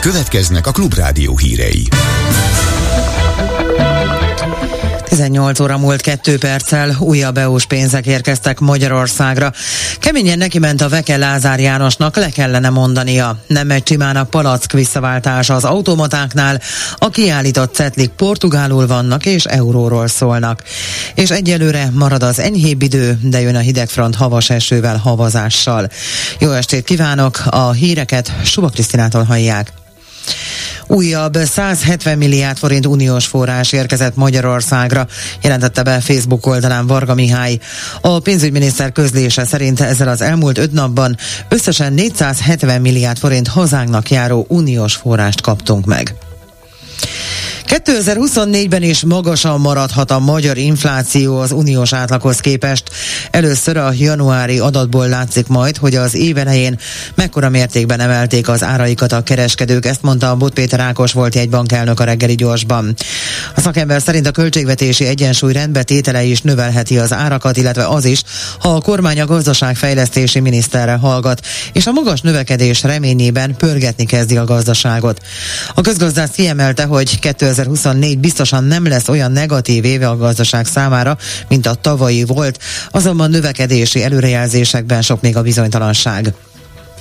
Következnek a Klubrádió hírei. 18 óra múlt 2 perccel újabb EU-s pénzek érkeztek Magyarországra. Keményen neki ment a Veke Lázár Jánosnak, le kellene mondania. Nem megy csimán a palack visszaváltása az automatáknál, a kiállított cetlik portugálul vannak és euróról szólnak. És egyelőre marad az enyhébb idő, de jön a hidegfront havas esővel, havazással. Jó estét kívánok, a híreket Suba Krisztinától hallják. Újabb 170 milliárd forint uniós forrás érkezett Magyarországra, jelentette be Facebook oldalán Varga Mihály. A pénzügyminiszter közlése szerint ezzel az elmúlt öt napban összesen 470 milliárd forint hazánknak járó uniós forrást kaptunk meg. 2024-ben is magasan maradhat a magyar infláció az uniós átlaghoz képest. Először a januári adatból látszik majd, hogy az év elején mekkora mértékben emelték az áraikat a kereskedők, ezt mondta a Bot Péter Ákos volt egy bankelnök a reggeli gyorsban. A szakember szerint a költségvetési egyensúly rendbetétele is növelheti az árakat, illetve az is, ha a kormány a gazdaságfejlesztési miniszterre hallgat, és a magas növekedés reményében pörgetni kezdi a gazdaságot. A közgazdász kiemelte, hogy 2000 2024 biztosan nem lesz olyan negatív éve a gazdaság számára, mint a tavalyi volt, azonban növekedési előrejelzésekben sok még a bizonytalanság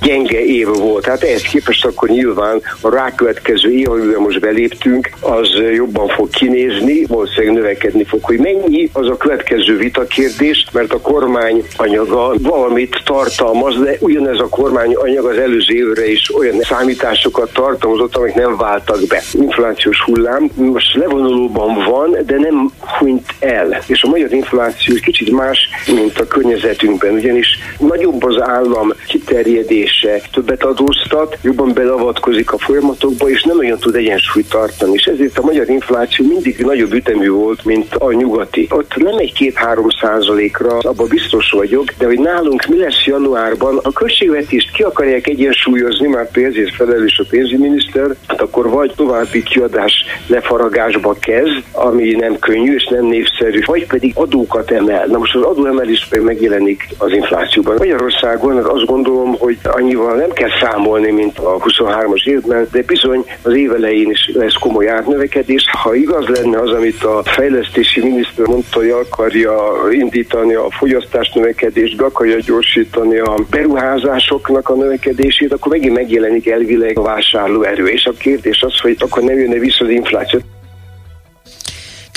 gyenge év volt. Hát ehhez képest akkor nyilván a rákövetkező év, amiben most beléptünk, az jobban fog kinézni, valószínűleg növekedni fog. Hogy mennyi az a következő vitakérdés, mert a kormány anyaga valamit tartalmaz, de ugyanez a kormány anyag az előző évre is olyan számításokat tartalmazott, amik nem váltak be. Inflációs hullám most levonulóban van, de nem hunyt el. És a magyar infláció kicsit más, mint a környezetünkben, ugyanis nagyobb az állam kiterjedés fizetése, többet adóztat, jobban belavatkozik a folyamatokba, és nem olyan tud egyensúlyt tartani. És ezért a magyar infláció mindig nagyobb ütemű volt, mint a nyugati. Ott nem egy két-három százalékra, abban biztos vagyok, de hogy nálunk mi lesz januárban, a költségvetést ki akarják egyensúlyozni, már ezért felelős a pénzügyminiszter, hát akkor vagy további kiadás lefaragásba kezd, ami nem könnyű és nem népszerű, vagy pedig adókat emel. Na most az adóemelés megjelenik az inflációban. Magyarországon azt gondolom, hogy annyival nem kell számolni, mint a 23-as évben, de bizony az év elején is lesz komoly árnövekedés. Ha igaz lenne az, amit a fejlesztési miniszter mondta, hogy akarja indítani a fogyasztás növekedést, be akarja gyorsítani a beruházásoknak a növekedését, akkor megint megjelenik elvileg a vásárlóerő. És a kérdés az, hogy akkor nem jönne vissza az infláció.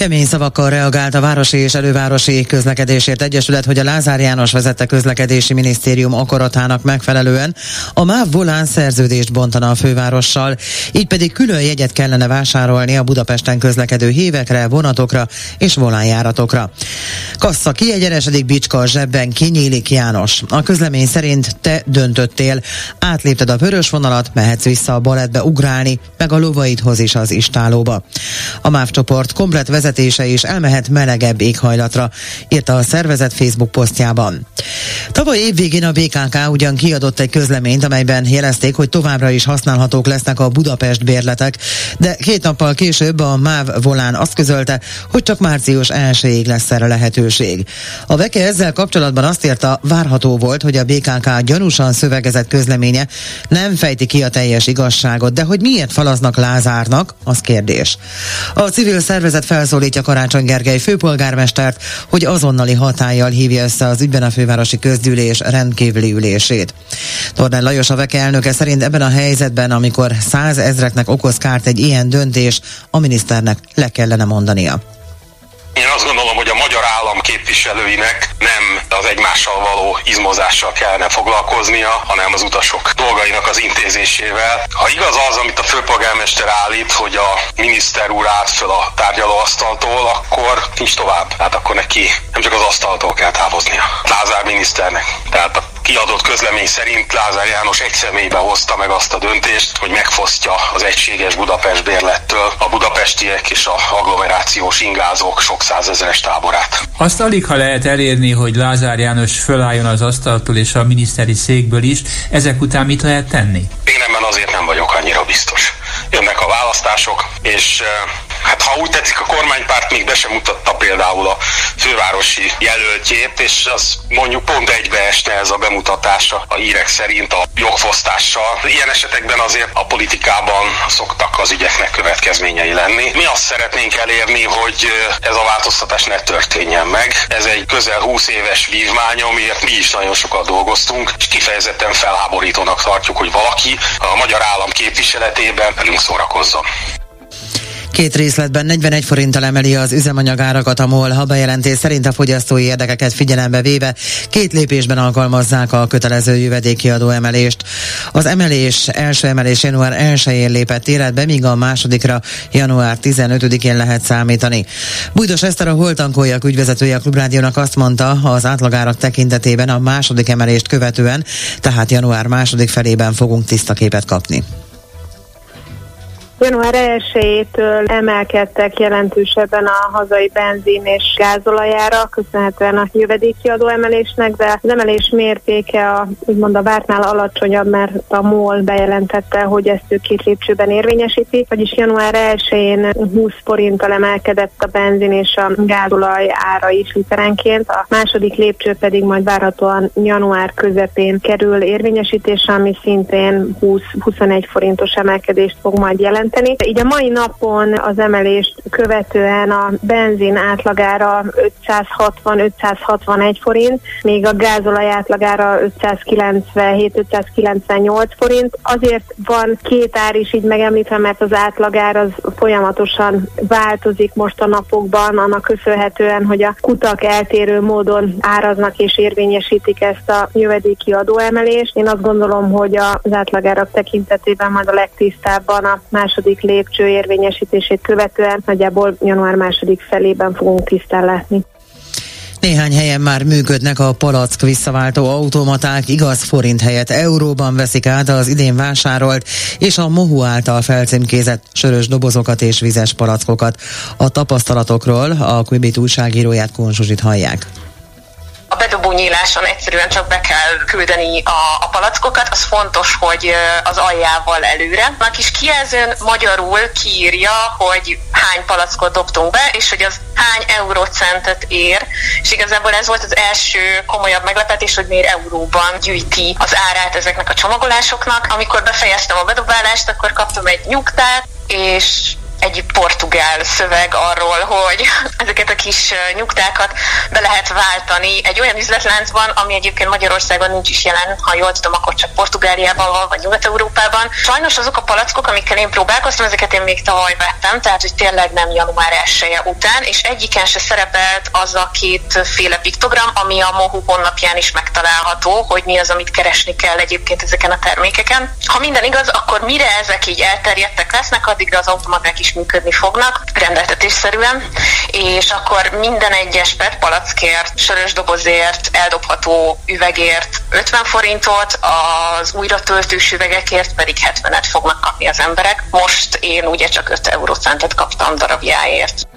Kemény szavakkal reagált a Városi és Elővárosi Közlekedésért Egyesület, hogy a Lázár János vezette közlekedési minisztérium akaratának megfelelően a MÁV volán szerződést bontana a fővárossal, így pedig külön jegyet kellene vásárolni a Budapesten közlekedő hívekre, vonatokra és volánjáratokra. Kassa kiegyenesedik bicska a zsebben, kinyílik János. A közlemény szerint te döntöttél, átlépted a vörös vonalat, mehetsz vissza a baletbe ugrálni, meg a lovaidhoz is az istálóba. A MÁV csoport komplet vezet vezetése is elmehet melegebb éghajlatra, írta a szervezet Facebook posztjában. Tavaly évvégén a BKK ugyan kiadott egy közleményt, amelyben jelezték, hogy továbbra is használhatók lesznek a Budapest bérletek, de két nappal később a MÁV volán azt közölte, hogy csak március 1 lesz erre lehetőség. A Veke ezzel kapcsolatban azt írta, várható volt, hogy a BKK gyanúsan szövegezett közleménye nem fejti ki a teljes igazságot, de hogy miért falaznak Lázárnak, az kérdés. A civil szervezet felszól felszólítja Karácsony Gergely főpolgármestert, hogy azonnali hatállyal hívja össze az ügyben a fővárosi közgyűlés rendkívüli ülését. Tornán Lajos a Veke elnöke szerint ebben a helyzetben, amikor százezreknek okoz kárt egy ilyen döntés, a miniszternek le kellene mondania. Én azt gondolom, hogy a magyar állam képviselőinek nem az egymással való izmozással kellene foglalkoznia, hanem az utasok dolgainak az intézésével. Ha igaz az, amit a főpolgármester állít, hogy a miniszter úr állt föl a tárgyalóasztaltól, akkor nincs tovább. Tehát akkor neki nem csak az asztaltól kell távoznia. Lázár miniszternek. Tehát a kiadott közlemény szerint Lázár János egy személybe hozta meg azt a döntést, hogy megfosztja az egységes Budapest bérlettől a budapestiek és a agglomerációs ingázók sok százezeres táborát. Azt alig, ha lehet elérni, hogy Lázár János fölálljon az asztaltól és a miniszteri székből is, ezek után mit lehet tenni? Én ebben azért nem vagyok annyira biztos. Jönnek a választások, és hát ha úgy tetszik, a kormánypárt még be sem mutatta például a fővárosi jelöltjét, és az mondjuk pont egybeesne ez a bemutatása a hírek szerint a jogfosztással. Ilyen esetekben azért a politikában szoktak az ügyeknek következményei lenni. Mi azt szeretnénk elérni, hogy ez a változtatás ne történjen meg. Ez egy közel 20 éves vívmány, amiért mi is nagyon sokat dolgoztunk, és kifejezetten felháborítónak tartjuk, hogy valaki a magyar állam képviseletében velünk szórakozzon. Két részletben 41 forinttal emeli az üzemanyagárakat a MOL, ha bejelentés szerint a fogyasztói érdekeket figyelembe véve két lépésben alkalmazzák a kötelező jövedéki emelést. Az emelés első emelés január 1-én lépett életbe, míg a másodikra január 15-én lehet számítani. Bújdos Eszter a Holtankoljak ügyvezetője a Klubrádiónak azt mondta, az átlagárak tekintetében a második emelést követően, tehát január második felében fogunk tiszta képet kapni. Január 1-től emelkedtek jelentősebben a hazai benzin és gázolajára, köszönhetően a jövedéki adóemelésnek, de az emelés mértéke a, úgymond a vártnál alacsonyabb, mert a MOL bejelentette, hogy ezt ő két lépcsőben érvényesíti, vagyis január 1-én 20 forinttal emelkedett a benzin és a gázolaj ára is literenként, a második lépcső pedig majd várhatóan január közepén kerül érvényesítésre, ami szintén 20-21 forintos emelkedést fog majd jelenteni jelenteni. Így a mai napon az emelést követően a benzin átlagára 560-561 forint, még a gázolaj átlagára 597-598 forint. Azért van két ár is így megemlítve, mert az átlagár az folyamatosan változik most a napokban, annak köszönhetően, hogy a kutak eltérő módon áraznak és érvényesítik ezt a jövedéki adóemelést. Én azt gondolom, hogy az átlagárak tekintetében majd a legtisztábban a második második lépcső érvényesítését követően nagyjából január második felében fogunk tisztán látni. Néhány helyen már működnek a palack visszaváltó automaták, igaz forint helyett euróban veszik át az idén vásárolt és a Mohu által felcímkézett sörös dobozokat és vizes palackokat. A tapasztalatokról a Quibit újságíróját Konzsuzsit hallják a bedobó nyíláson egyszerűen csak be kell küldeni a, a palackokat, az fontos, hogy az aljával előre. A kis kijelzőn magyarul kiírja, hogy hány palackot dobtunk be, és hogy az hány eurocentet ér, és igazából ez volt az első komolyabb meglepetés, hogy miért euróban gyűjti az árát ezeknek a csomagolásoknak. Amikor befejeztem a bedobálást, akkor kaptam egy nyugtát, és egy portugál szöveg arról, hogy ezeket a kis nyugtákat be lehet váltani egy olyan üzletláncban, ami egyébként Magyarországon nincs is jelen, ha jól tudom, akkor csak Portugáliában van, vagy Nyugat-Európában. Sajnos azok a palackok, amikkel én próbálkoztam, ezeket én még tavaly vettem, tehát hogy tényleg nem január 1 után, és egyiken se szerepelt az a kétféle piktogram, ami a Mohu honlapján is megtalálható, hogy mi az, amit keresni kell egyébként ezeken a termékeken. Ha minden igaz, akkor mire ezek így elterjedtek lesznek, addigra az automaták is is működni fognak, rendeltetésszerűen, és akkor minden egyes PET palackért, sörös dobozért, eldobható üvegért 50 forintot, az újra töltős üvegekért pedig 70-et fognak kapni az emberek. Most én ugye csak 5 eurócentet kaptam darabjáért.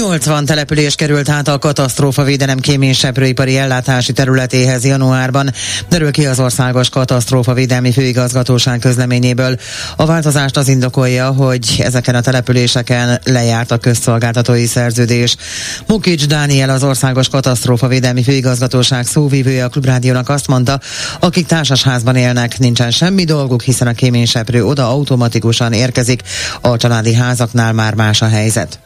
80 település került át a katasztrófavédelem kéményseprőipari ellátási területéhez januárban, derül ki az Országos Katasztrófavédelmi Főigazgatóság közleményéből. A változást az indokolja, hogy ezeken a településeken lejárt a közszolgáltatói szerződés. Mukics Dániel, az Országos Katasztrófavédelmi Főigazgatóság szóvívője a Klubrádiónak azt mondta, akik társasházban élnek, nincsen semmi dolguk, hiszen a kéményseprő oda automatikusan érkezik, a családi házaknál már más a helyzet.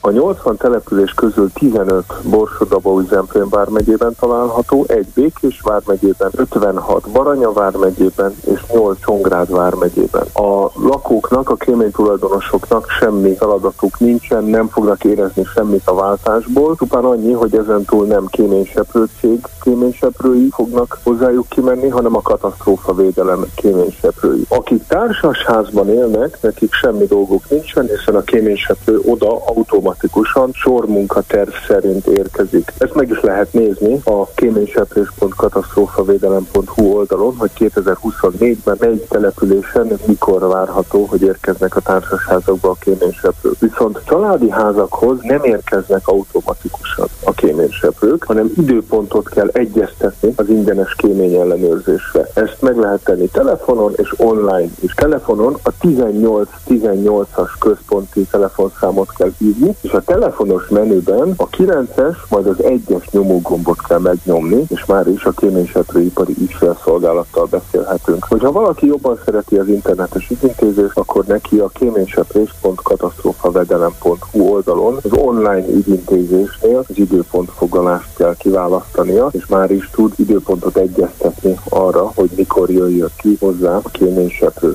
A 80 település közül 15 Borsod-Abaúj Zemplén vármegyében található, egy Békés vármegyében, 56 Baranya vármegyében és 8 Csongrád vármegyében. A lakóknak, a kémény tulajdonosoknak semmi feladatuk nincsen, nem fognak érezni semmit a váltásból, csupán annyi, hogy ezentúl nem kéményseprő cég kéményseprői fognak hozzájuk kimenni, hanem a katasztrófa védelem kéményseprői. Akik társasházban élnek, nekik semmi dolguk nincsen, hiszen a kéményseprő oda automatikus automatikusan sormunkaterv szerint érkezik. Ezt meg is lehet nézni a kéményseprés.katasztrófavédelem.hu oldalon, hogy 2024-ben melyik településen mikor várható, hogy érkeznek a társasházakba a kéményseprők. Viszont családi házakhoz nem érkeznek automatikusan a kéményseprők, hanem időpontot kell egyeztetni az ingyenes kémény ellenőrzésre. Ezt meg lehet tenni telefonon és online is. Telefonon a 18-18-as központi telefonszámot kell hívni, és a telefonos menüben a 9-es, majd az 1-es nyomógombot kell megnyomni, és már is a kéményseprőipari ügyfélszolgálattal beszélhetünk. Hogyha valaki jobban szereti az internetes ügyintézést, akkor neki a kéményseprés.katasztrófavedelem.hu oldalon az online ügyintézésnél az időpontfoglalást kell kiválasztania, és már is tud időpontot egyeztetni arra, hogy mikor jöjjön ki hozzá a kéményseprő.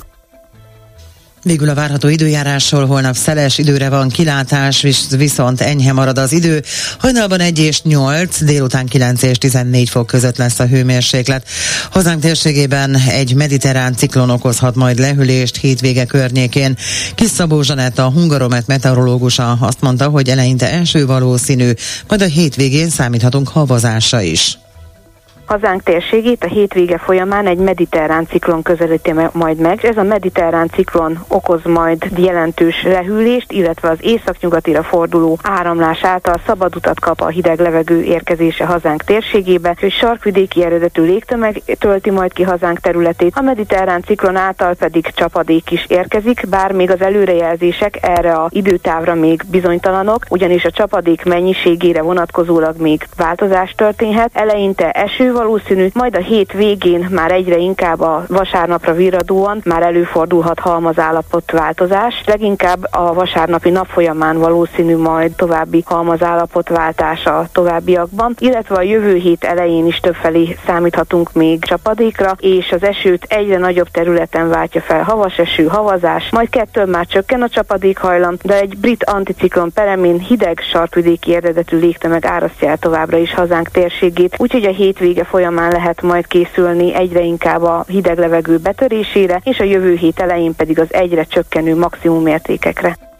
Végül a várható időjárásról holnap szeles időre van kilátás, viszont enyhe marad az idő. Hajnalban 1 és 8, délután 9 és 14 fok között lesz a hőmérséklet. Hazánk térségében egy mediterrán ciklon okozhat majd lehűlést hétvége környékén. Kis Szabó Zsanett, a hungaromet meteorológusa azt mondta, hogy eleinte első valószínű, majd a hétvégén számíthatunk havazásra is. Hazánk térségét a hétvége folyamán egy mediterrán ciklon közelíti majd meg. Ez a mediterrán ciklon okoz majd jelentős lehűlést, illetve az északnyugatira forduló áramlás által szabad utat kap a hideg levegő érkezése hazánk térségébe, és sarkvidéki eredetű légtömeg tölti majd ki hazánk területét. A mediterrán ciklon által pedig csapadék is érkezik, bár még az előrejelzések erre a időtávra még bizonytalanok, ugyanis a csapadék mennyiségére vonatkozólag még változás történhet. Eleinte eső valószínű, majd a hét végén már egyre inkább a vasárnapra virradóan már előfordulhat halmazállapot változás. Leginkább a vasárnapi nap folyamán valószínű majd további halmazállapot váltása a továbbiakban, illetve a jövő hét elején is többfelé számíthatunk még csapadékra, és az esőt egyre nagyobb területen váltja fel havas eső, havazás, majd kettő már csökken a csapadékhajlam, de egy brit anticiklon peremén hideg sarkvidéki eredetű légtömeg árasztja el továbbra is hazánk térségét, úgyhogy a hétvége hétvége folyamán lehet majd készülni egyre inkább a hideg levegő betörésére, és a jövő hét elején pedig az egyre csökkenő maximum értékekre.